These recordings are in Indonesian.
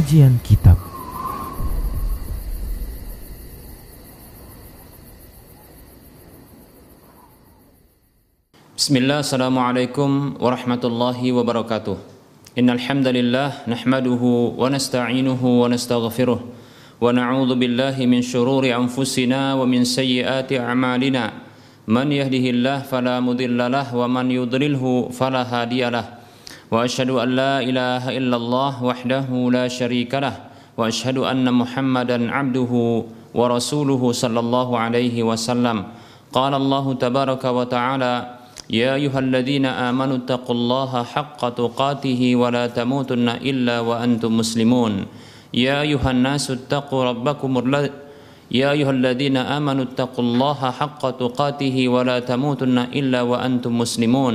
Kajian Kitab. Bismillah, Assalamualaikum warahmatullahi wabarakatuh. Innal hamdalillah nahmaduhu wa nasta'inuhu wa nastaghfiruh. Wa na'udzu billahi min shururi anfusina wa min sayyiati a'malina. Man yahdihillahu fala mudhillalah wa man yudlilhu fala hadiyalah وأشهد أن لا إله إلا الله وحده لا شريك له وأشهد أن محمدا عبده ورسوله صلى الله عليه وسلم. قال الله تبارك وتعالى يا أيها الذين آمنوا اتقوا الله حق تقاته ولا تموتن إلا وأنتم مسلمون. يا أيها الناس اتقوا ربكم يا أيها الذين آمنوا اتقوا الله حق تقاته ولا تموتن إلا وأنتم مسلمون.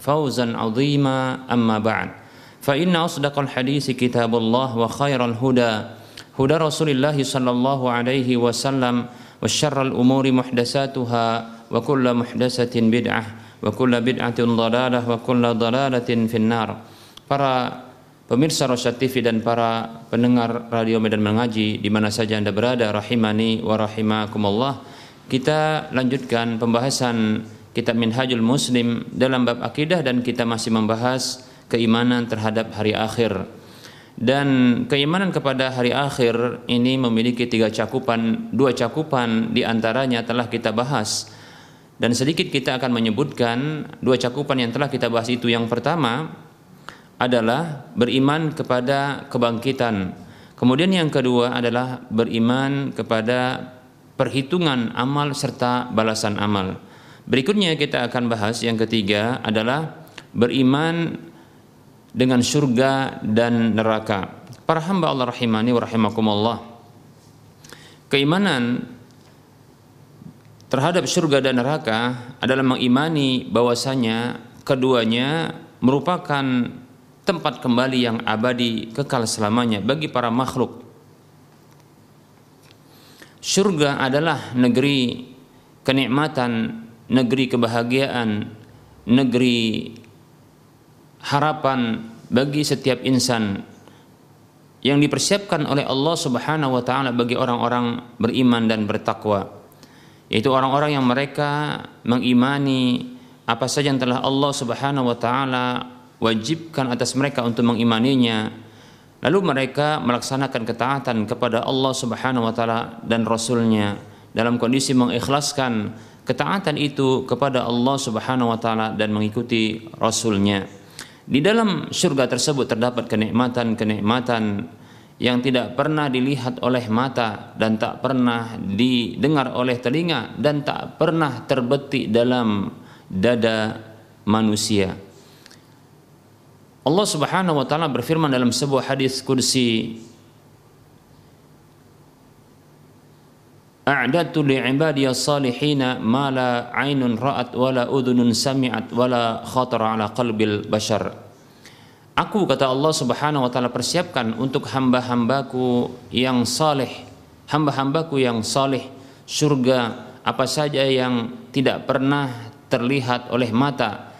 فوزا عظيما أما بعد فإن أصدق الحديث كتاب الله وخير الهدى هدى رسول الله صلى الله عليه وسلم وشر الأمور محدثاتها وكل محدثة بدعة وكل بدعة ضلالة وكل ضلالة في النار para pemirsa Rosyad TV dan para pendengar radio Medan Mengaji di mana saja Anda berada rahimani wa rahimakumullah kita lanjutkan pembahasan kitab Minhajul Muslim dalam bab akidah dan kita masih membahas keimanan terhadap hari akhir. Dan keimanan kepada hari akhir ini memiliki tiga cakupan, dua cakupan di antaranya telah kita bahas. Dan sedikit kita akan menyebutkan dua cakupan yang telah kita bahas itu. Yang pertama adalah beriman kepada kebangkitan. Kemudian yang kedua adalah beriman kepada perhitungan amal serta balasan amal. Berikutnya kita akan bahas yang ketiga adalah beriman dengan surga dan neraka. Para hamba Allah rahimani wa rahimakumullah. Keimanan terhadap surga dan neraka adalah mengimani bahwasanya keduanya merupakan tempat kembali yang abadi kekal selamanya bagi para makhluk. Surga adalah negeri kenikmatan negeri kebahagiaan, negeri harapan bagi setiap insan yang dipersiapkan oleh Allah Subhanahu wa taala bagi orang-orang beriman dan bertakwa. Yaitu orang-orang yang mereka mengimani apa saja yang telah Allah Subhanahu wa taala wajibkan atas mereka untuk mengimaninya. Lalu mereka melaksanakan ketaatan kepada Allah Subhanahu wa taala dan rasulnya dalam kondisi mengikhlaskan ketaatan itu kepada Allah Subhanahu wa taala dan mengikuti rasulnya. Di dalam surga tersebut terdapat kenikmatan-kenikmatan yang tidak pernah dilihat oleh mata dan tak pernah didengar oleh telinga dan tak pernah terbetik dalam dada manusia. Allah Subhanahu wa taala berfirman dalam sebuah hadis kursi a'datu li'ibadiy salihina ma la 'ainun ra'at wa la udhunun sami'at wa la khatara 'ala qalbil bashar. Aku kata Allah Subhanahu wa taala persiapkan untuk hamba-hambaku yang saleh, hamba-hambaku yang saleh surga apa saja yang tidak pernah terlihat oleh mata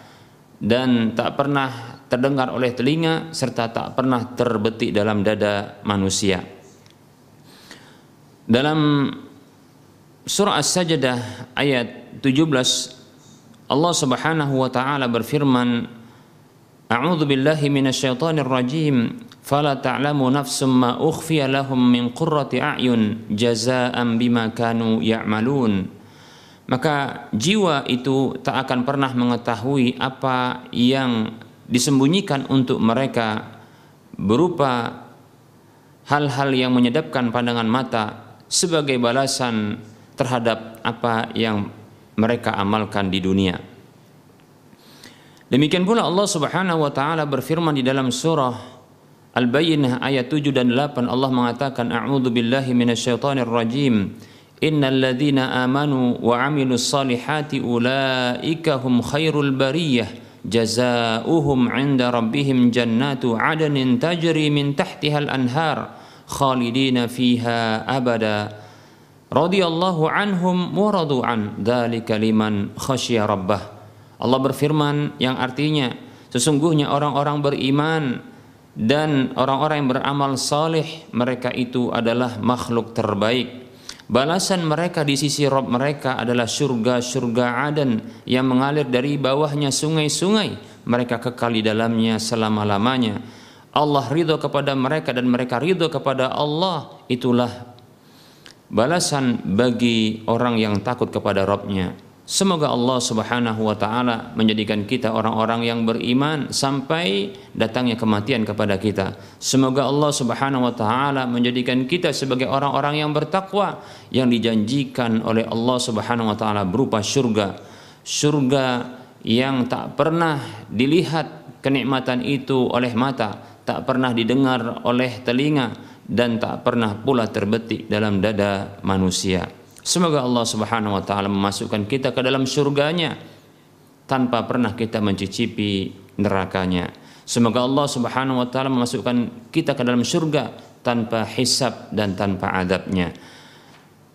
dan tak pernah terdengar oleh telinga serta tak pernah terbetik dalam dada manusia. Dalam surah As-Sajdah ayat 17 Allah Subhanahu wa taala berfirman A'udzu billahi minasyaitonir rajim. Fala ta'lamu nafsum ma ukhfiya lahum min qurrati a'yun jazaa'an bima kanu ya'malun. Maka jiwa itu tak akan pernah mengetahui apa yang disembunyikan untuk mereka berupa hal-hal yang menyedapkan pandangan mata sebagai balasan terhadap apa yang mereka amalkan di dunia. Demikian pula Allah Subhanahu wa taala berfirman di dalam surah Al-Bayyinah ayat 7 dan 8 Allah mengatakan a'udzu billahi minasyaitonir rajim. Innal ladzina amanu wa 'amilus salihati ulaika hum khairul bariyah. Jazaohum 'inda rabbihim jannatu 'adnin tajri min tahtiha al-anhar khalidina fiha abada radhiyallahu anhum wa radu an dzalika liman khasyiya rabbah. Allah berfirman yang artinya sesungguhnya orang-orang beriman dan orang-orang yang beramal saleh mereka itu adalah makhluk terbaik. Balasan mereka di sisi Rob mereka adalah surga-surga Aden yang mengalir dari bawahnya sungai-sungai. Mereka kekal di dalamnya selama-lamanya. Allah ridho kepada mereka dan mereka ridho kepada Allah. Itulah balasan bagi orang yang takut kepada Robnya Semoga Allah Subhanahu wa taala menjadikan kita orang-orang yang beriman sampai datangnya kematian kepada kita. Semoga Allah Subhanahu wa taala menjadikan kita sebagai orang-orang yang bertakwa yang dijanjikan oleh Allah Subhanahu wa taala berupa surga. Surga yang tak pernah dilihat kenikmatan itu oleh mata, tak pernah didengar oleh telinga dan tak pernah pula terbetik dalam dada manusia. Semoga Allah Subhanahu wa taala memasukkan kita ke dalam surganya tanpa pernah kita mencicipi nerakanya. Semoga Allah Subhanahu wa taala memasukkan kita ke dalam surga tanpa hisab dan tanpa adabnya.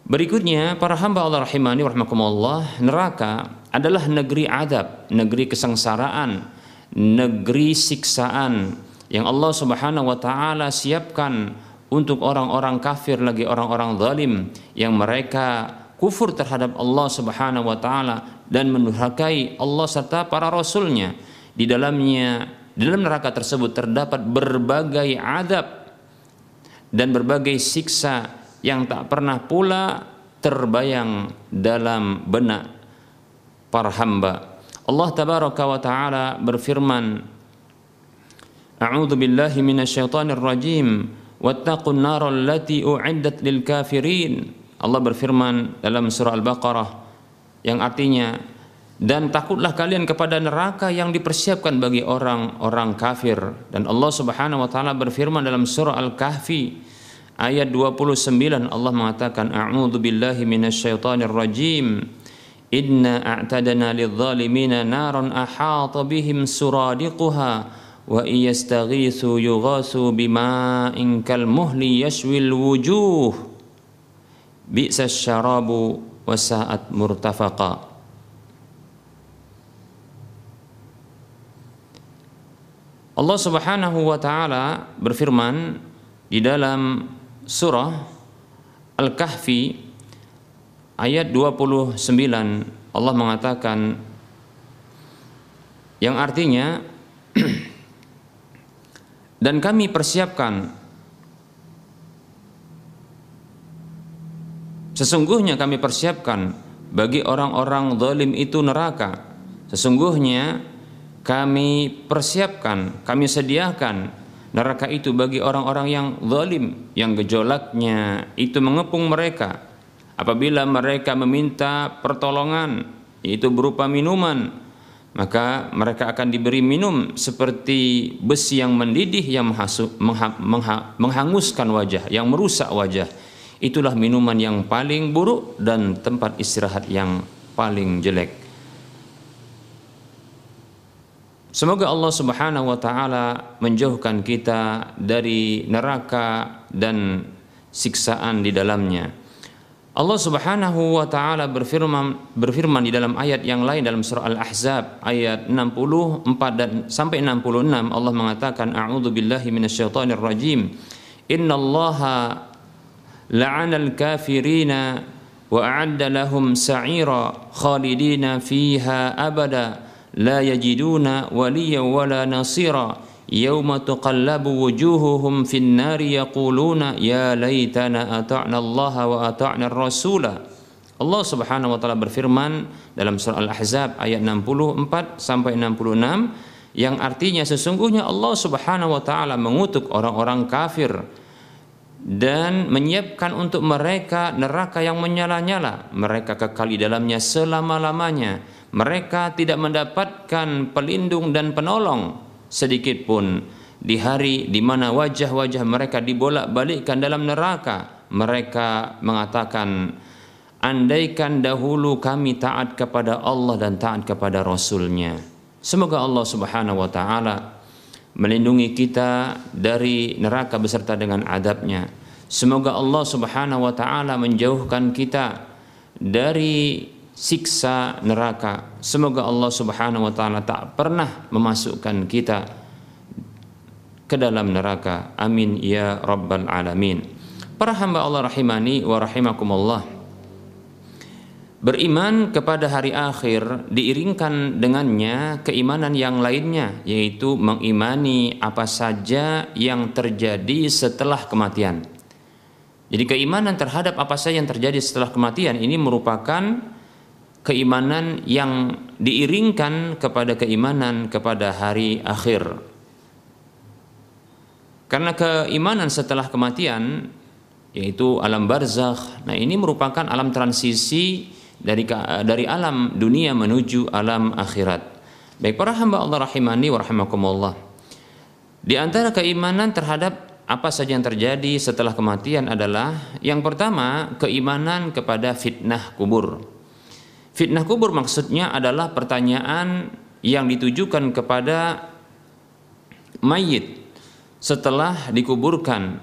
Berikutnya para hamba Allah rahimani rahimakumullah, neraka adalah negeri adab, negeri kesengsaraan, negeri siksaan yang Allah Subhanahu wa taala siapkan untuk orang-orang kafir lagi orang-orang zalim yang mereka kufur terhadap Allah Subhanahu wa taala dan menurhakai Allah serta para rasulnya di dalamnya di dalam neraka tersebut terdapat berbagai adab dan berbagai siksa yang tak pernah pula terbayang dalam benak para hamba. Allah tabaraka wa taala berfirman A'udzu billahi minasyaitonir rajim wattaqun naral lati kafirin. Allah berfirman dalam surah Al-Baqarah yang artinya dan takutlah kalian kepada neraka yang dipersiapkan bagi orang-orang kafir. Dan Allah Subhanahu wa taala berfirman dalam surah Al-Kahfi ayat 29 Allah mengatakan a'udzu billahi minasyaitonir rajim. Inna a'tadna lidh-dhalimina naran ahata bihim suradiquha wa iyastaghithu yughasu bima'in kal muhli yashwil wujuh. Bi'sa syarabu wasa'at murtafaqa. Allah Subhanahu wa taala berfirman di dalam surah Al-Kahfi ayat 29 Allah mengatakan yang artinya dan kami persiapkan. Sesungguhnya kami persiapkan bagi orang-orang zalim itu neraka. Sesungguhnya kami persiapkan kami sediakan neraka itu bagi orang-orang yang zalim yang gejolaknya itu mengepung mereka. Apabila mereka meminta pertolongan itu berupa minuman maka mereka akan diberi minum seperti besi yang mendidih yang menghanguskan wajah, yang merusak wajah. Itulah minuman yang paling buruk dan tempat istirahat yang paling jelek. Semoga Allah Subhanahu wa taala menjauhkan kita dari neraka dan siksaan di dalamnya. Allah Subhanahu wa taala berfirman berfirman di dalam ayat yang lain dalam surah Al-Ahzab ayat 64 dan sampai 66 Allah mengatakan a'udzu billahi minasyaitonir rajim. Innallaha la'ana al-kafirina wa a'adda lahum sa'ira khalidina fiha abada. La yajiduna waliya wala nasira yauma tuqallabu wujuhuhum fin nari yaquluna ya laytana ata'na Allah wa ata'na rasulah Allah Subhanahu wa taala berfirman dalam surah Al-Ahzab ayat 64 sampai 66 yang artinya sesungguhnya Allah Subhanahu wa taala mengutuk orang-orang kafir dan menyiapkan untuk mereka neraka yang menyala-nyala. Mereka kekal di dalamnya selama-lamanya. Mereka tidak mendapatkan pelindung dan penolong sedikit pun. Di hari di mana wajah-wajah mereka dibolak-balikkan dalam neraka mereka mengatakan andaikan dahulu kami taat kepada Allah dan taat kepada Rasulnya. Semoga Allah subhanahu wa ta'ala melindungi kita dari neraka beserta dengan adabnya. Semoga Allah subhanahu wa ta'ala menjauhkan kita dari siksa neraka. Semoga Allah Subhanahu wa taala tak pernah memasukkan kita ke dalam neraka. Amin ya rabbal alamin. Para hamba Allah rahimani wa rahimakumullah. Beriman kepada hari akhir diiringkan dengannya keimanan yang lainnya yaitu mengimani apa saja yang terjadi setelah kematian. Jadi keimanan terhadap apa saja yang terjadi setelah kematian ini merupakan keimanan yang diiringkan kepada keimanan kepada hari akhir. Karena keimanan setelah kematian yaitu alam barzakh. Nah, ini merupakan alam transisi dari dari alam dunia menuju alam akhirat. Baik para hamba Allah rahimani wa rahimakumullah. Di antara keimanan terhadap apa saja yang terjadi setelah kematian adalah yang pertama keimanan kepada fitnah kubur. Fitnah kubur maksudnya adalah pertanyaan yang ditujukan kepada mayit setelah dikuburkan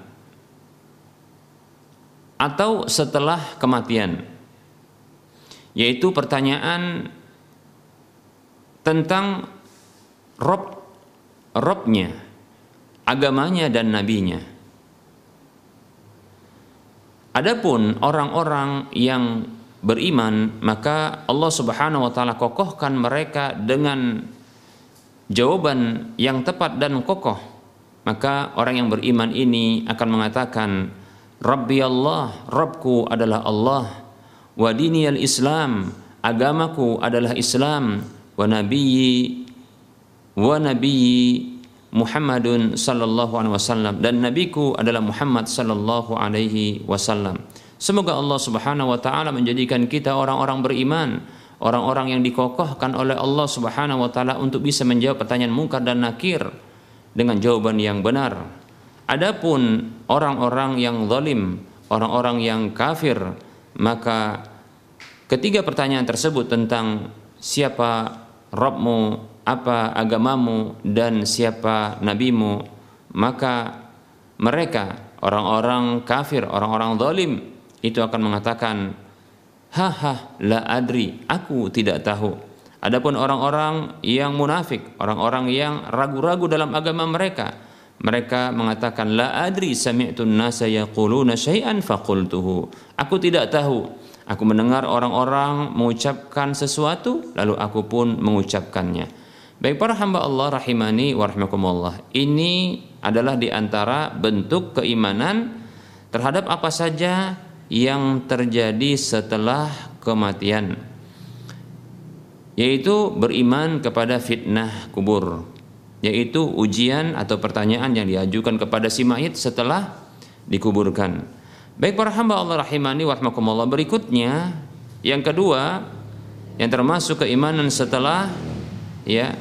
atau setelah kematian yaitu pertanyaan tentang rob robnya agamanya dan nabinya. Adapun orang-orang yang beriman, maka Allah Subhanahu wa taala kokohkan mereka dengan jawaban yang tepat dan kokoh. Maka orang yang beriman ini akan mengatakan, Rabbi Allah, Rabbku adalah Allah, wa diniyal Islam, agamaku adalah Islam, wa nabiyyi wa nabiyyi Muhammadun sallallahu alaihi wasallam dan nabiku adalah Muhammad sallallahu alaihi wasallam. Semoga Allah Subhanahu wa taala menjadikan kita orang-orang beriman, orang-orang yang dikokohkan oleh Allah Subhanahu wa taala untuk bisa menjawab pertanyaan mungkar dan nakir dengan jawaban yang benar. Adapun orang-orang yang zalim, orang-orang yang kafir, maka ketiga pertanyaan tersebut tentang siapa Rabbmu, apa agamamu dan siapa nabimu maka mereka orang-orang kafir orang-orang zalim itu akan mengatakan haha la adri aku tidak tahu. Adapun orang-orang yang munafik orang-orang yang ragu-ragu dalam agama mereka mereka mengatakan la adri sami'tu nasa yaquluna syai'an faqultuhu. Aku tidak tahu. Aku mendengar orang-orang mengucapkan sesuatu lalu aku pun mengucapkannya. Baik para hamba Allah rahimani wa rahimakumullah. Ini adalah di antara bentuk keimanan terhadap apa saja yang terjadi setelah kematian. Yaitu beriman kepada fitnah kubur, yaitu ujian atau pertanyaan yang diajukan kepada si mayit setelah dikuburkan. Baik para hamba Allah rahimani wa rahimakumullah. Berikutnya yang kedua yang termasuk keimanan setelah ya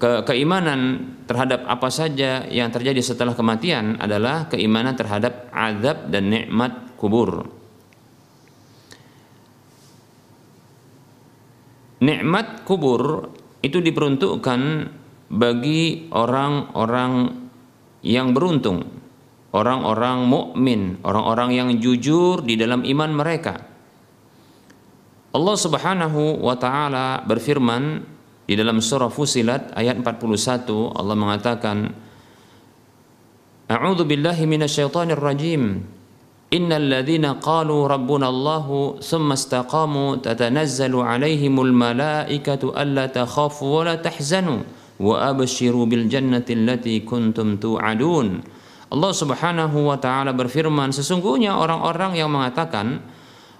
ke keimanan terhadap apa saja yang terjadi setelah kematian adalah keimanan terhadap azab dan nikmat kubur. Nikmat kubur itu diperuntukkan bagi orang-orang yang beruntung, orang-orang mukmin, orang-orang yang jujur di dalam iman mereka. Allah Subhanahu wa taala berfirman di dalam surah Fusilat ayat 41 Allah mengatakan A'udzu billahi minasyaitonir rajim Innal ladzina qalu rabbuna Allahu thumma istaqamu tatanazzalu alaihimul malaikatu alla takhafu wa la tahzanu wa abshiru bil jannati allati kuntum tu'adun. Allah Subhanahu wa taala berfirman sesungguhnya orang-orang yang mengatakan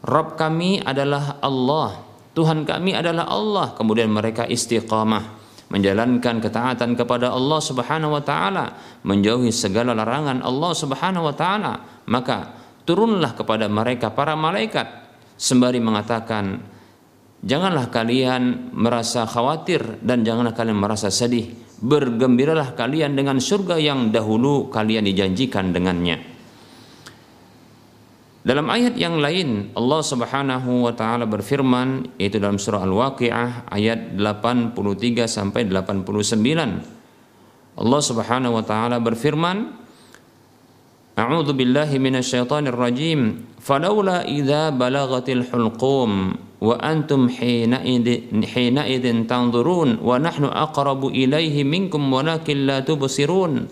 Rabb kami adalah Allah Tuhan kami adalah Allah. Kemudian mereka istiqamah menjalankan ketaatan kepada Allah Subhanahu wa taala, menjauhi segala larangan Allah Subhanahu wa taala, maka turunlah kepada mereka para malaikat sembari mengatakan Janganlah kalian merasa khawatir dan janganlah kalian merasa sedih. bergembiralah kalian dengan surga yang dahulu kalian dijanjikan dengannya. Dalam ayat yang lain Allah Subhanahu wa taala berfirman yaitu dalam surah Al-Waqiah ayat 83 sampai 89. Allah Subhanahu wa taala berfirman A'udzu billahi minasyaitonir rajim falawla idza balagatil hulqum wa antum hina idin tanzurun wa nahnu aqrabu ilaihi minkum walakin la tubsirun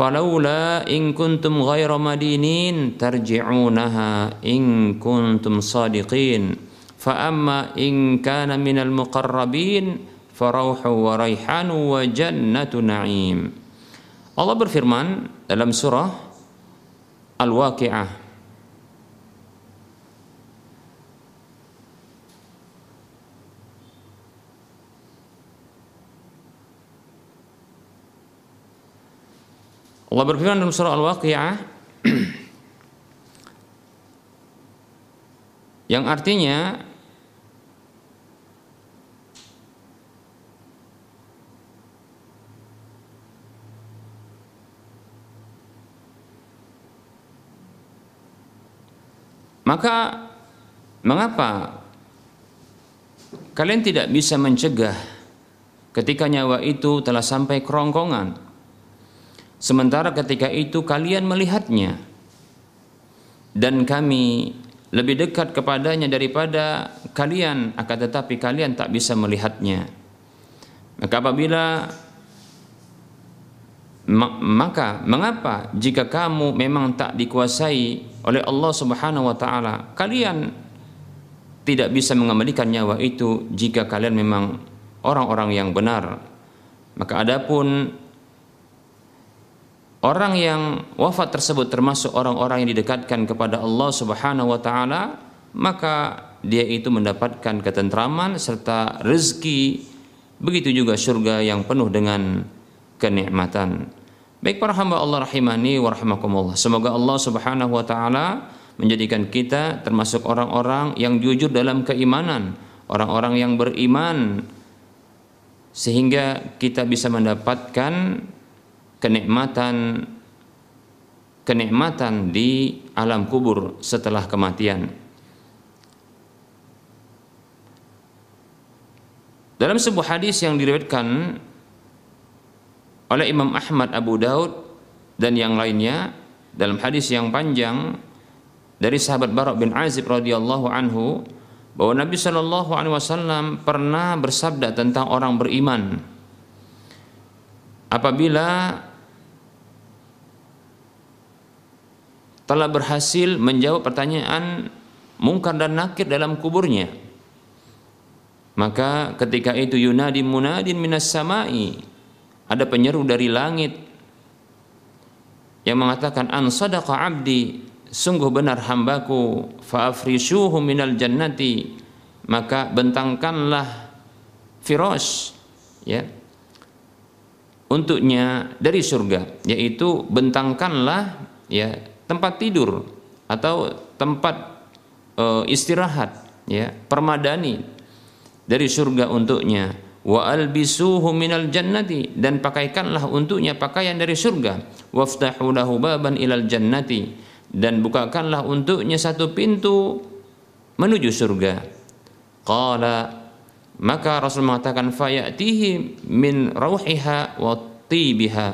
falaula in kuntum ghaira madinin tarji'unaha in kuntum sadiqin. Fa amma in kana minal muqarrabin farauhu wa raihanu wa jannatu na'im. Allah berfirman dalam surah Al-Waqi'ah. Allah berfirman dalam surah Al-Waqi'ah yang artinya Maka mengapa kalian tidak bisa mencegah ketika nyawa itu telah sampai kerongkongan Sementara ketika itu kalian melihatnya dan kami lebih dekat kepadanya daripada kalian akan tetapi kalian tak bisa melihatnya. Maka apabila maka mengapa jika kamu memang tak dikuasai oleh Allah Subhanahu wa taala kalian tidak bisa mengembalikan nyawa itu jika kalian memang orang-orang yang benar maka adapun orang yang wafat tersebut termasuk orang-orang yang didekatkan kepada Allah Subhanahu wa taala, maka dia itu mendapatkan ketentraman serta rezeki begitu juga surga yang penuh dengan kenikmatan. Baik para hamba Allah rahimani wa rahimakumullah. Semoga Allah Subhanahu wa taala menjadikan kita termasuk orang-orang yang jujur dalam keimanan, orang-orang yang beriman sehingga kita bisa mendapatkan kenikmatan kenikmatan di alam kubur setelah kematian. Dalam sebuah hadis yang diriwayatkan oleh Imam Ahmad Abu Daud dan yang lainnya dalam hadis yang panjang dari sahabat Barak bin Azib radhiyallahu anhu bahwa Nabi Shallallahu alaihi wasallam pernah bersabda tentang orang beriman apabila telah berhasil menjawab pertanyaan mungkar dan nakir dalam kuburnya. Maka ketika itu yunadi munadin minas samai ada penyeru dari langit yang mengatakan an sadaqa abdi sungguh benar hambaku fa'afrishuhu minal jannati maka bentangkanlah firos ya untuknya dari surga yaitu bentangkanlah ya tempat tidur atau tempat e, istirahat ya permadani dari surga untuknya. Wa albisuhu minal jannati dan pakaikanlah untuknya pakaian dari surga. Waftahu lahu baban ilal jannati dan bukakanlah untuknya satu pintu menuju surga. Qala maka Rasul mengatakan fayatihi min rauhiha wa tibiha.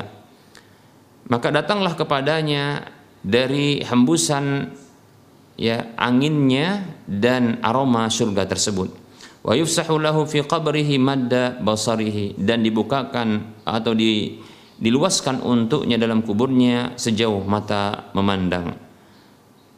Maka datanglah kepadanya dari hembusan ya anginnya dan aroma surga tersebut. Wa yufsahu lahu fi qabrihi madda basarihi. Dan dibukakan atau di, diluaskan untuknya dalam kuburnya sejauh mata memandang.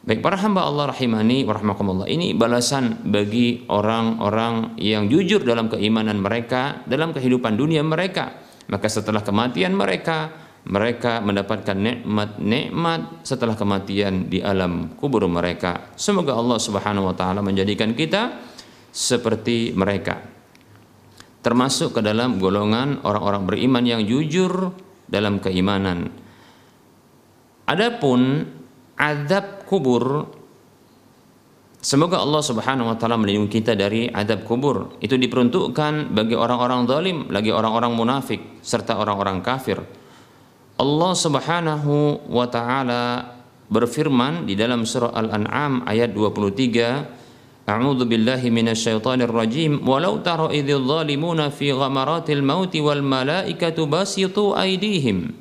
Baik para hamba Allah rahimani wa Ini balasan bagi orang-orang yang jujur dalam keimanan mereka, dalam kehidupan dunia mereka. Maka setelah kematian mereka, mereka mendapatkan nikmat-nikmat setelah kematian di alam kubur mereka. Semoga Allah Subhanahu wa taala menjadikan kita seperti mereka. Termasuk ke dalam golongan orang-orang beriman yang jujur dalam keimanan. Adapun azab kubur Semoga Allah Subhanahu wa taala melindungi kita dari adab kubur. Itu diperuntukkan bagi orang-orang zalim, lagi orang-orang munafik serta orang-orang kafir. Allah Subhanahu wa taala berfirman di dalam surah Al-An'am ayat 23 A'udzu billahi minasyaitonir rajim walau tara idzal zalimuna fi ghamaratil mauti wal malaikatu basitu aydihim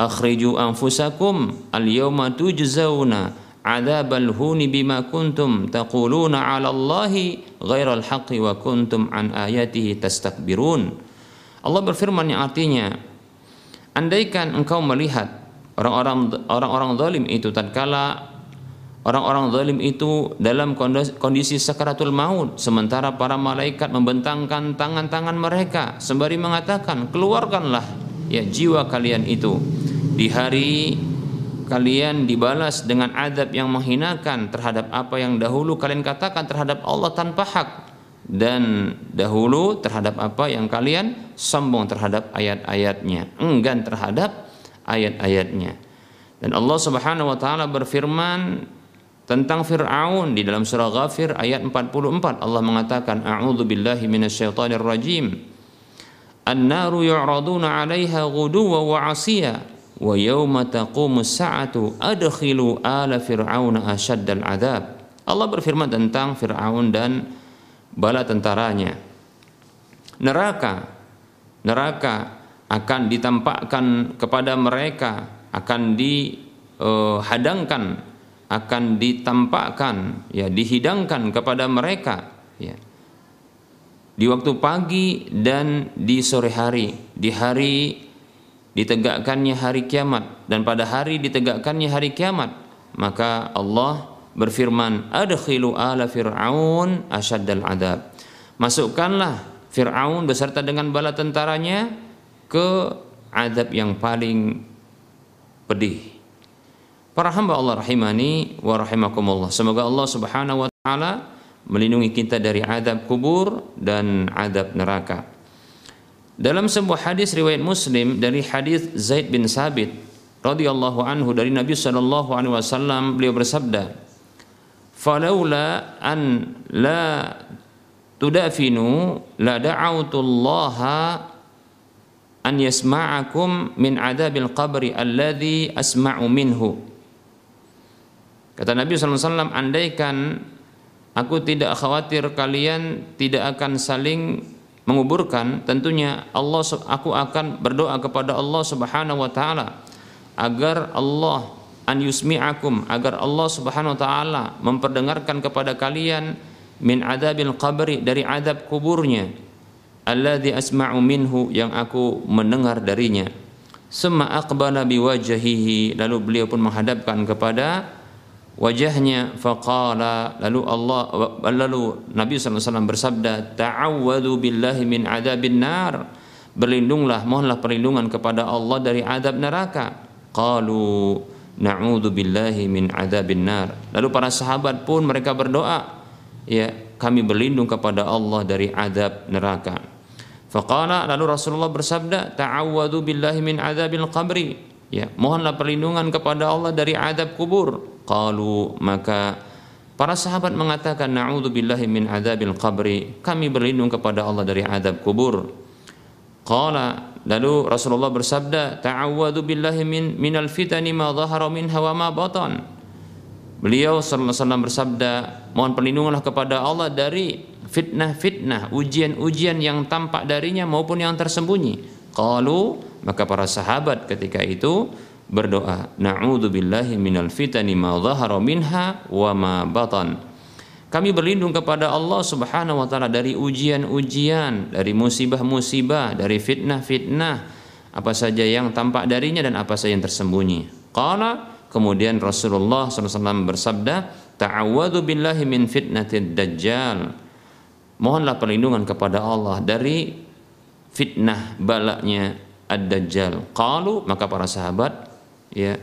akhriju anfusakum al yawma tujzauna adzabal huni bima kuntum taquluna 'ala Allahi ghairal haqqi wa kuntum an ayatihi tastakbirun. Allah berfirman yang artinya andaikan engkau melihat orang-orang orang-orang zalim itu tatkala orang-orang zalim itu dalam kondisi sakaratul maut sementara para malaikat membentangkan tangan-tangan mereka sembari mengatakan keluarkanlah ya jiwa kalian itu. Di hari kalian dibalas dengan adab yang menghinakan terhadap apa yang dahulu kalian katakan terhadap Allah tanpa hak dan dahulu terhadap apa yang kalian sombong terhadap ayat-ayatnya. Enggan terhadap ayat-ayatnya. Dan Allah Subhanahu wa taala berfirman tentang Fir'aun di dalam surah Ghafir ayat 44 Allah mengatakan a'udzu billahi minasyaitonir rajim. An-naru yu'raduna 'alaiha ghuduwa wa 'ashiya wa yauma taqumu sa'atu adkhilu ala fir'auna asyaddal adab. Allah berfirman tentang Fir'aun dan bala tentaranya. Neraka neraka akan ditampakkan kepada mereka, akan dihadangkan, akan ditampakkan, ya dihidangkan kepada mereka, ya. Di waktu pagi dan di sore hari, di hari ditegakkannya hari kiamat dan pada hari ditegakkannya hari kiamat maka Allah berfirman adkhilu ala fir'aun asyaddal adab. Masukkanlah Fir'aun beserta dengan bala tentaranya ke adab yang paling pedih. Para hamba Allah rahimani wa rahimakumullah. Semoga Allah subhanahu wa ta'ala melindungi kita dari adab kubur dan adab neraka. Dalam sebuah hadis riwayat Muslim dari hadis Zaid bin Sabit radhiyallahu anhu dari Nabi sallallahu alaihi wasallam beliau bersabda, "Falaula an la tudafinu la Allah an yasma'akum min adabil qabri alladhi asma'u minhu." Kata Nabi SAW, andaikan aku tidak khawatir kalian tidak akan saling menguburkan tentunya Allah aku akan berdoa kepada Allah Subhanahu wa taala agar Allah an yusmi'akum agar Allah Subhanahu wa taala memperdengarkan kepada kalian min adabil qabri dari adab kuburnya alladzi asma'u minhu yang aku mendengar darinya. Summa aqbala biwajhihi lalu beliau pun menghadapkan kepada wajahnya faqala lalu Allah lalu Nabi SAW bersabda ta'awwadu billahi min adabin nar. Berlindunglah mohonlah perlindungan kepada Allah dari adab neraka. Qalu na'udzu billahi min adabin nar lalu para sahabat pun mereka berdoa ya kami berlindung kepada Allah dari adab neraka faqala lalu Rasulullah bersabda ta'awwadu billahi min adabil qabri ya mohonlah perlindungan kepada Allah dari adab kubur Qalu maka para sahabat mengatakan billahi min adzabil qabri. Kami berlindung kepada Allah dari adab kubur. Qala lalu Rasulullah bersabda, "Ta'awwadu billahi min minal fitani ma dhahara minha wa ma batan." Beliau sallallahu alaihi wasallam bersabda, "Mohon perlindunganlah kepada Allah dari fitnah-fitnah, ujian-ujian yang tampak darinya maupun yang tersembunyi." Qalu maka para sahabat ketika itu berdoa na'udzubillahi minal fitani ma dhahara minha wa ma batan kami berlindung kepada Allah Subhanahu wa taala dari ujian-ujian, dari musibah-musibah, dari fitnah-fitnah apa saja yang tampak darinya dan apa saja yang tersembunyi. Qala kemudian Rasulullah SAW bersabda, "Ta'awwadhu billahi min fitnatid dajjal." Mohonlah perlindungan kepada Allah dari fitnah balaknya ad-dajjal. Qalu maka para sahabat ya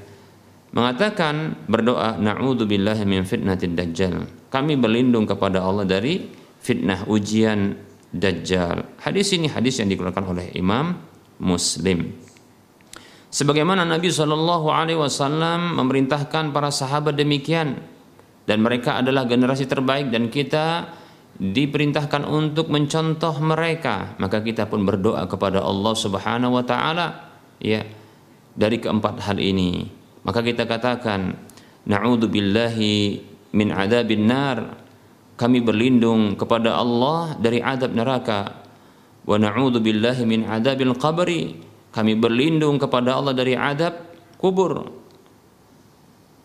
mengatakan berdoa billahi min fitnatid dajjal. Kami berlindung kepada Allah dari fitnah ujian dajjal. Hadis ini hadis yang dikeluarkan oleh Imam Muslim. Sebagaimana Nabi Shallallahu Alaihi Wasallam memerintahkan para sahabat demikian dan mereka adalah generasi terbaik dan kita diperintahkan untuk mencontoh mereka maka kita pun berdoa kepada Allah Subhanahu wa taala ya dari keempat hal ini maka kita katakan na'udzubillahi min adzabin nar. Kami berlindung kepada Allah dari adab neraka. Wa na'udzubillahi min adzabil qabri. Kami berlindung kepada Allah dari adab kubur.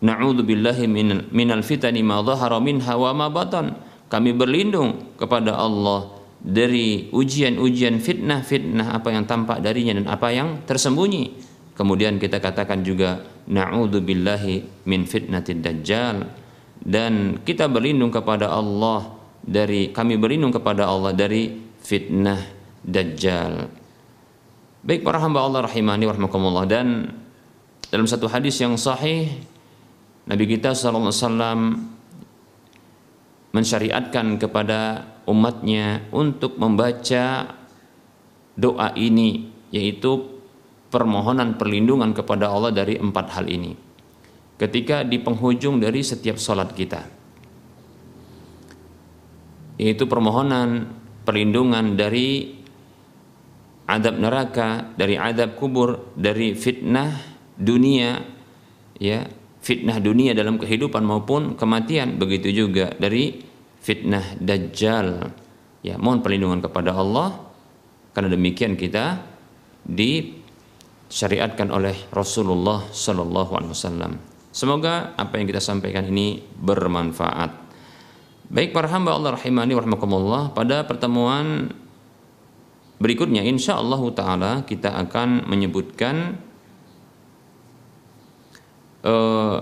Na'udzubillahi min minal fitani ma dhahara minha wa ma batan. Kami berlindung kepada Allah dari ujian-ujian fitnah-fitnah apa yang tampak darinya dan apa yang tersembunyi. Kemudian kita katakan juga na'udzubillahi min fitnatid dajjal dan kita berlindung kepada Allah dari kami berlindung kepada Allah dari fitnah dajjal. Baik para hamba Allah rahimani warahmatullah dan dalam satu hadis yang sahih Nabi kita sallallahu alaihi wasallam mensyariatkan kepada umatnya untuk membaca doa ini yaitu permohonan perlindungan kepada Allah dari empat hal ini ketika di penghujung dari setiap sholat kita. Yaitu permohonan perlindungan dari adab neraka dari adab kubur dari fitnah dunia ya fitnah dunia dalam kehidupan maupun kematian. Begitu juga dari fitnah dajjal. Ya mohon perlindungan kepada Allah. Karena demikian kita disyariatkan oleh Rasulullah Sallallahu Alaihi Wasallam semoga apa yang kita sampaikan ini bermanfaat. Baik para hamba Allah rahimani warahmatullah pada pertemuan berikutnya insya Allah taala kita akan menyebutkan Eh,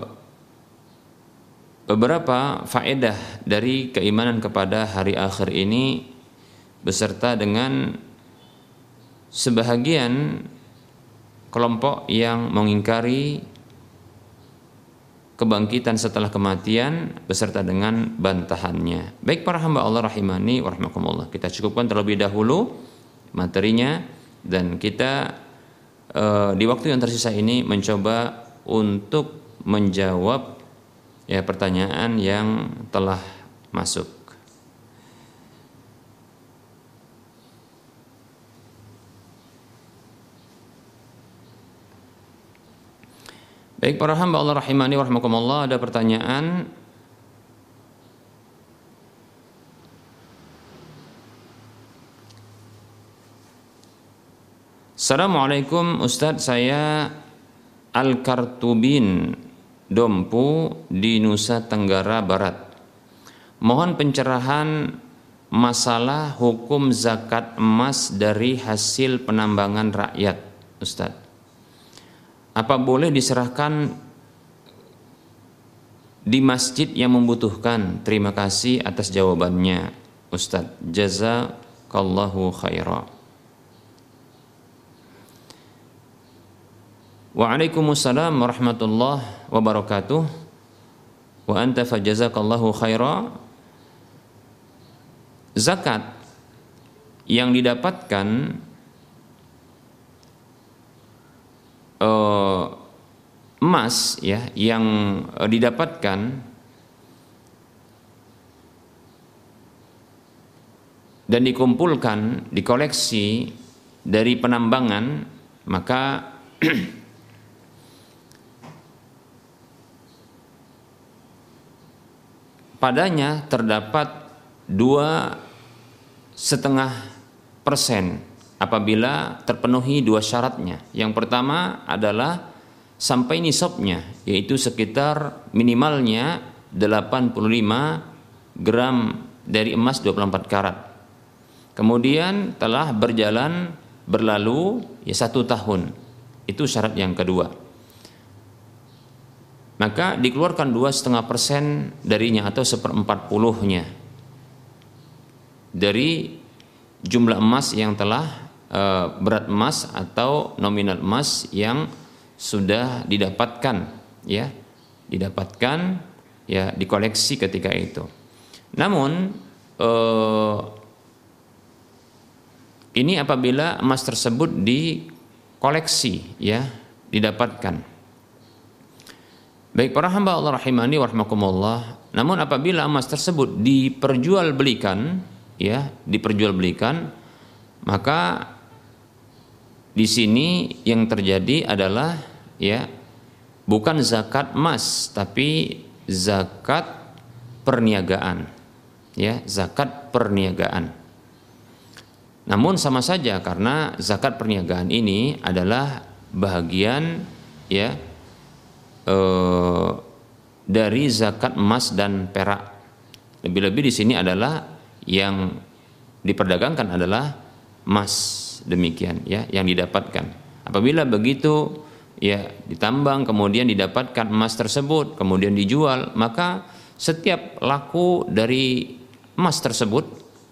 beberapa faedah dari keimanan kepada hari akhir ini beserta dengan sebahagian kelompok yang mengingkari kebangkitan setelah kematian beserta dengan bantahannya. Baik para hamba Allah rahimani warahmatullah. Kita cukupkan terlebih dahulu materinya dan kita uh, di waktu yang tersisa ini mencoba untuk menjawab ya pertanyaan yang telah masuk. Baik para hamba Allah rahimani warahmatullah ada pertanyaan Assalamualaikum Ustadz saya Al-Kartubin Dompu di Nusa Tenggara Barat. Mohon pencerahan masalah hukum zakat emas dari hasil penambangan rakyat, Ustadz. Apa boleh diserahkan di masjid yang membutuhkan? Terima kasih atas jawabannya, Ustadz. Jazakallahu khairan. Waalaikumsalam warahmatullahi wabarakatuh. Wa anta fajazakallahu khaira. Zakat yang didapatkan uh, emas ya yang uh, didapatkan dan dikumpulkan dikoleksi dari penambangan maka padanya terdapat dua setengah persen apabila terpenuhi dua syaratnya. Yang pertama adalah sampai nisabnya yaitu sekitar minimalnya 85 gram dari emas 24 karat. Kemudian telah berjalan berlalu ya satu tahun. Itu syarat yang kedua maka dikeluarkan dua setengah persen darinya atau seperempat puluhnya dari jumlah emas yang telah berat emas atau nominal emas yang sudah didapatkan ya. Didapatkan ya dikoleksi ketika itu. Namun e, ini apabila emas tersebut dikoleksi ya didapatkan. Baik para hamba Allah rahimani warahmatullah. Namun apabila emas tersebut diperjualbelikan, ya, diperjualbelikan, maka di sini yang terjadi adalah ya bukan zakat emas tapi zakat perniagaan. Ya, zakat perniagaan. Namun sama saja karena zakat perniagaan ini adalah bahagian ya eh, dari zakat emas dan perak. Lebih-lebih di sini adalah yang diperdagangkan adalah emas demikian ya yang didapatkan. Apabila begitu ya ditambang kemudian didapatkan emas tersebut kemudian dijual maka setiap laku dari emas tersebut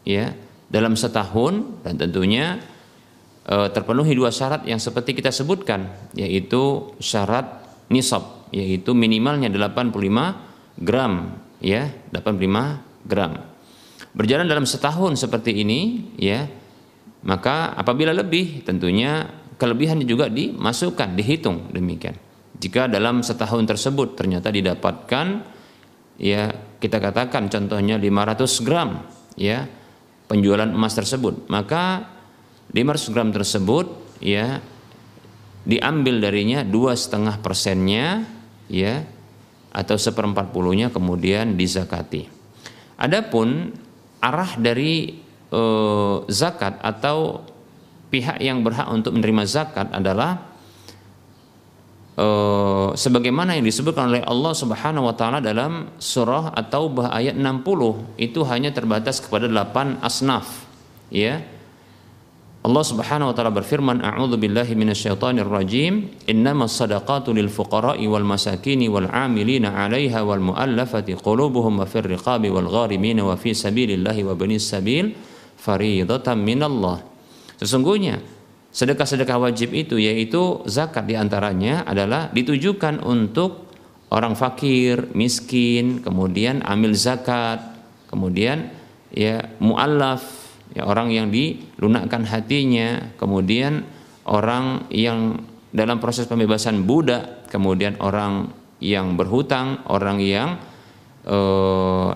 ya dalam setahun dan tentunya e, terpenuhi dua syarat yang seperti kita sebutkan yaitu syarat nisab yaitu minimalnya 85 gram ya 85 gram berjalan dalam setahun seperti ini ya maka apabila lebih tentunya kelebihan juga dimasukkan dihitung demikian jika dalam setahun tersebut ternyata didapatkan ya kita katakan contohnya 500 gram ya penjualan emas tersebut maka 500 gram tersebut ya diambil darinya dua setengah persennya ya atau seperempat puluhnya kemudian dizakati. Adapun arah dari e, zakat atau pihak yang berhak untuk menerima zakat adalah e, sebagaimana yang disebutkan oleh Allah Subhanahu wa taala dalam surah atau bah ayat 60 itu hanya terbatas kepada 8 asnaf ya Allah Subhanahu wa taala berfirman, "A'udzu billahi minasyaitonir rajim. Innamas shadaqatu lil fuqara'i wal masakini wal 'amilina 'alaiha wal mu'allafati qulubuhum wa fir riqabi wal gharimin wa fi sabilillahi wa banis sabil fariidatan minallah." Sesungguhnya sedekah-sedekah wajib itu yaitu zakat di antaranya adalah ditujukan untuk orang fakir, miskin, kemudian amil zakat, kemudian ya muallaf ya orang yang dilunakkan hatinya kemudian orang yang dalam proses pembebasan budak kemudian orang yang berhutang orang yang eh,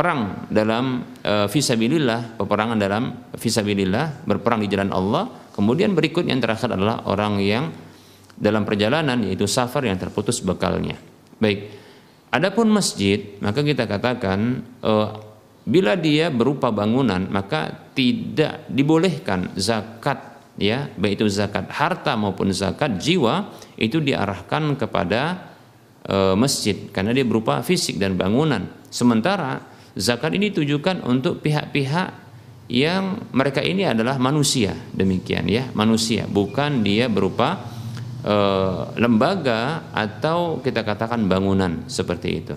perang dalam eh, fisabilillah peperangan dalam fisabilillah berperang di jalan Allah. Kemudian berikut yang terakhir adalah orang yang dalam perjalanan yaitu safar yang terputus bekalnya. Baik. Adapun masjid maka kita katakan eh, Bila dia berupa bangunan maka tidak dibolehkan zakat ya baik itu zakat harta maupun zakat jiwa itu diarahkan kepada e, masjid. Karena dia berupa fisik dan bangunan. Sementara zakat ini ditujukan untuk pihak-pihak yang mereka ini adalah manusia demikian ya manusia bukan dia berupa e, lembaga atau kita katakan bangunan seperti itu.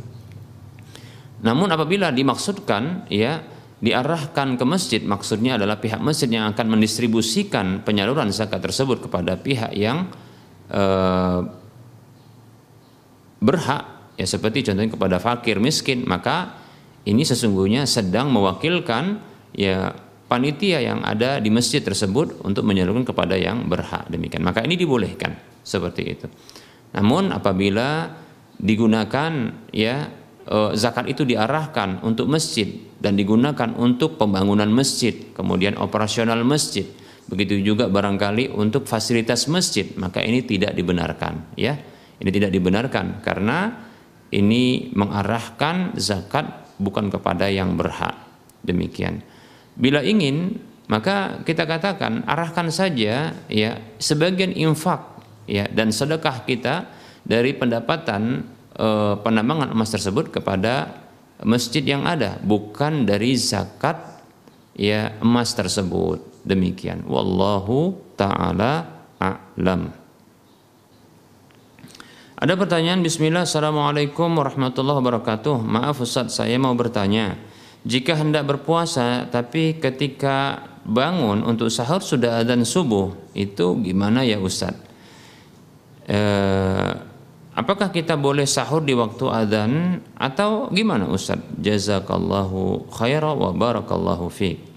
Namun apabila dimaksudkan ya diarahkan ke masjid maksudnya adalah pihak masjid yang akan mendistribusikan penyaluran zakat tersebut kepada pihak yang e, berhak ya seperti contohnya kepada fakir miskin maka ini sesungguhnya sedang mewakilkan ya panitia yang ada di masjid tersebut untuk menyalurkan kepada yang berhak demikian maka ini dibolehkan seperti itu namun apabila digunakan ya Eh, zakat itu diarahkan untuk masjid dan digunakan untuk pembangunan masjid, kemudian operasional masjid. Begitu juga barangkali untuk fasilitas masjid, maka ini tidak dibenarkan, ya. Ini tidak dibenarkan karena ini mengarahkan zakat bukan kepada yang berhak. Demikian. Bila ingin, maka kita katakan arahkan saja ya sebagian infak ya dan sedekah kita dari pendapatan e, penambangan emas tersebut kepada masjid yang ada bukan dari zakat ya emas tersebut demikian wallahu taala a'lam ada pertanyaan Bismillah Assalamualaikum warahmatullahi wabarakatuh Maaf Ustaz saya mau bertanya Jika hendak berpuasa Tapi ketika bangun untuk sahur sudah adzan subuh Itu gimana ya Ustaz eh, Apakah kita boleh sahur di waktu adzan atau gimana Ustaz? Jazakallahu khaira wa barakallahu fiik.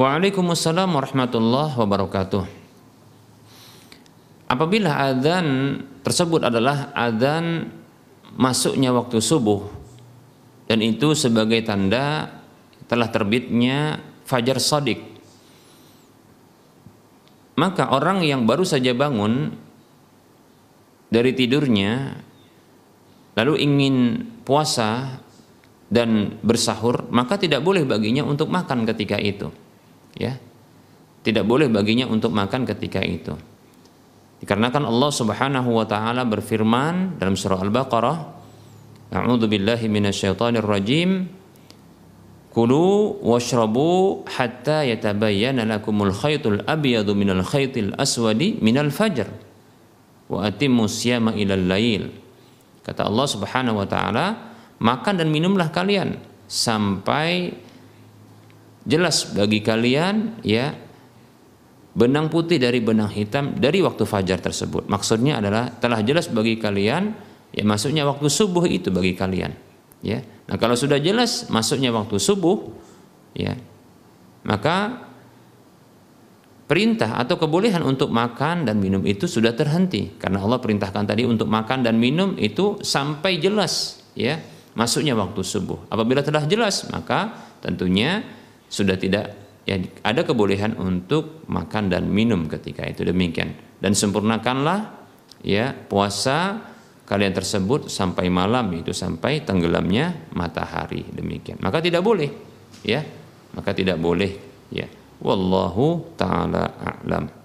Waalaikumsalam warahmatullahi wabarakatuh. Apabila adzan tersebut adalah adzan masuknya waktu subuh dan itu sebagai tanda telah terbitnya fajar sodik maka orang yang baru saja bangun dari tidurnya lalu ingin puasa dan bersahur maka tidak boleh baginya untuk makan ketika itu ya. Tidak boleh baginya untuk makan ketika itu. Dikarenakan Allah Subhanahu wa taala berfirman dalam surah Al-Baqarah A'udzu billahi minasyaitonir rajim. Kulu washrabu hatta yatabayyana lakumul khaytul abyadu minal khaytil aswadi minal fajr wa atimmu siyama ilal lail. Kata Allah Subhanahu wa taala, makan dan minumlah kalian sampai jelas bagi kalian ya benang putih dari benang hitam dari waktu fajar tersebut. Maksudnya adalah telah jelas bagi kalian ya masuknya waktu subuh itu bagi kalian ya. Nah kalau sudah jelas masuknya waktu subuh ya maka perintah atau kebolehan untuk makan dan minum itu sudah terhenti. Karena Allah perintahkan tadi untuk makan dan minum itu sampai jelas ya masuknya waktu subuh. Apabila telah jelas maka tentunya sudah tidak? Ya ada kebolehan untuk makan dan minum ketika itu. Demikian. Dan sempurnakanlah ya puasa kalian tersebut sampai malam itu sampai tenggelamnya matahari. Demikian. Maka tidak boleh ya. Maka tidak boleh ya. Wallahu taala a'lam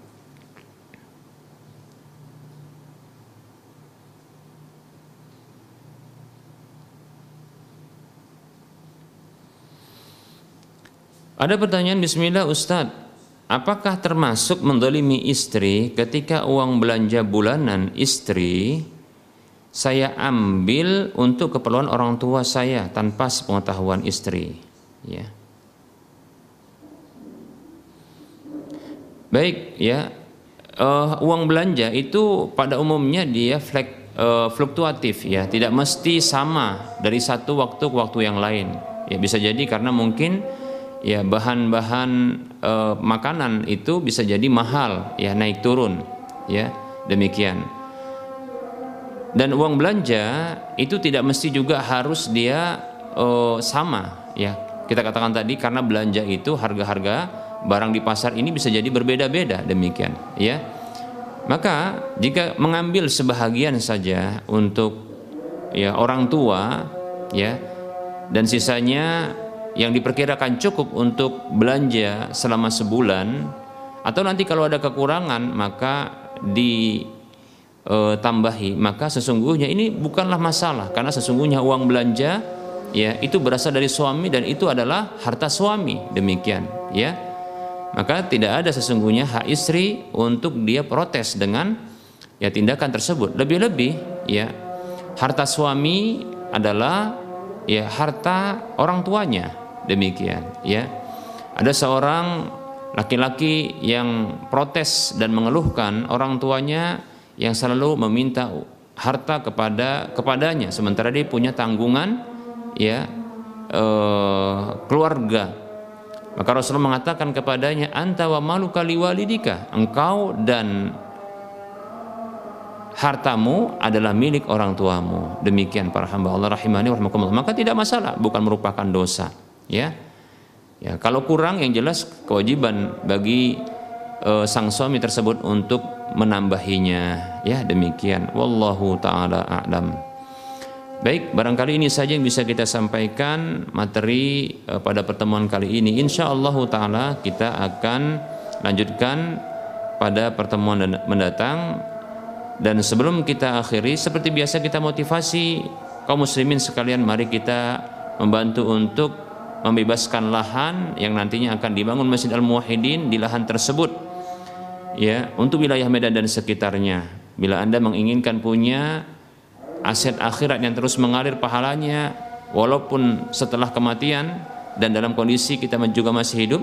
Ada pertanyaan Bismillah Ustadz Apakah termasuk mendolimi istri ketika uang belanja bulanan istri saya ambil untuk keperluan orang tua saya tanpa sepengetahuan istri? Ya. Baik ya. Uh, uang belanja itu pada umumnya dia flek, uh, fluktuatif ya. Tidak mesti sama dari satu waktu ke waktu yang lain. Ya bisa jadi karena mungkin ya bahan-bahan uh, makanan itu bisa jadi mahal ya naik turun ya demikian. Dan uang belanja itu tidak mesti juga harus dia uh, sama ya. Kita katakan tadi karena belanja itu harga-harga barang di pasar ini bisa jadi berbeda-beda demikian ya. Maka jika mengambil sebahagian saja untuk ya orang tua ya dan sisanya yang diperkirakan cukup untuk belanja selama sebulan atau nanti kalau ada kekurangan maka di e, tambahi. Maka sesungguhnya ini bukanlah masalah karena sesungguhnya uang belanja ya itu berasal dari suami dan itu adalah harta suami. Demikian ya. Maka tidak ada sesungguhnya hak istri untuk dia protes dengan ya tindakan tersebut. Lebih-lebih ya harta suami adalah ya harta orang tuanya demikian ya. Ada seorang laki-laki yang protes dan mengeluhkan orang tuanya yang selalu meminta harta kepada kepadanya. Sementara dia punya tanggungan ya eh, keluarga. Maka Rasulullah mengatakan kepadanya anta wa malu kali walidika. Engkau dan hartamu adalah milik orang tuamu. Demikian para hamba Allah rahimani maka tidak masalah bukan merupakan dosa ya ya kalau kurang yang jelas kewajiban bagi uh, sang suami tersebut untuk menambahinya ya demikian wallahu taala a'lam Baik, barangkali ini saja yang bisa kita sampaikan materi uh, pada pertemuan kali ini. Insya Allah Taala kita akan lanjutkan pada pertemuan mendatang. Dan sebelum kita akhiri, seperti biasa kita motivasi kaum muslimin sekalian, mari kita membantu untuk membebaskan lahan yang nantinya akan dibangun Masjid Al Muwahhidin di lahan tersebut ya untuk wilayah Medan dan sekitarnya. Bila Anda menginginkan punya aset akhirat yang terus mengalir pahalanya walaupun setelah kematian dan dalam kondisi kita juga masih hidup,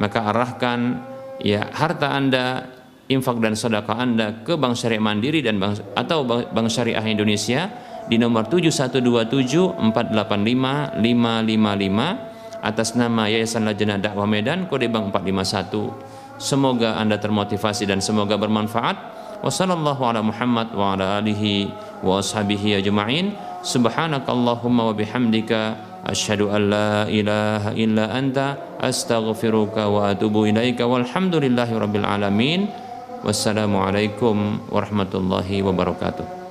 maka arahkan ya harta Anda infak dan sedekah Anda ke Bank Syariah Mandiri dan bank, atau Bank Syariah Indonesia di nomor 7127 485 555 atas nama Yayasan Lajnah Dakwah Medan kode bank 451. Semoga Anda termotivasi dan semoga bermanfaat. Wassallallahu ala Muhammad wa ala alihi wa ashabihi ajma'in. Subhanakallahumma wa bihamdika asyhadu an la ilaha illa anta astaghfiruka wa atubu ilaika walhamdulillahi rabbil alamin. Wassalamualaikum warahmatullahi wabarakatuh.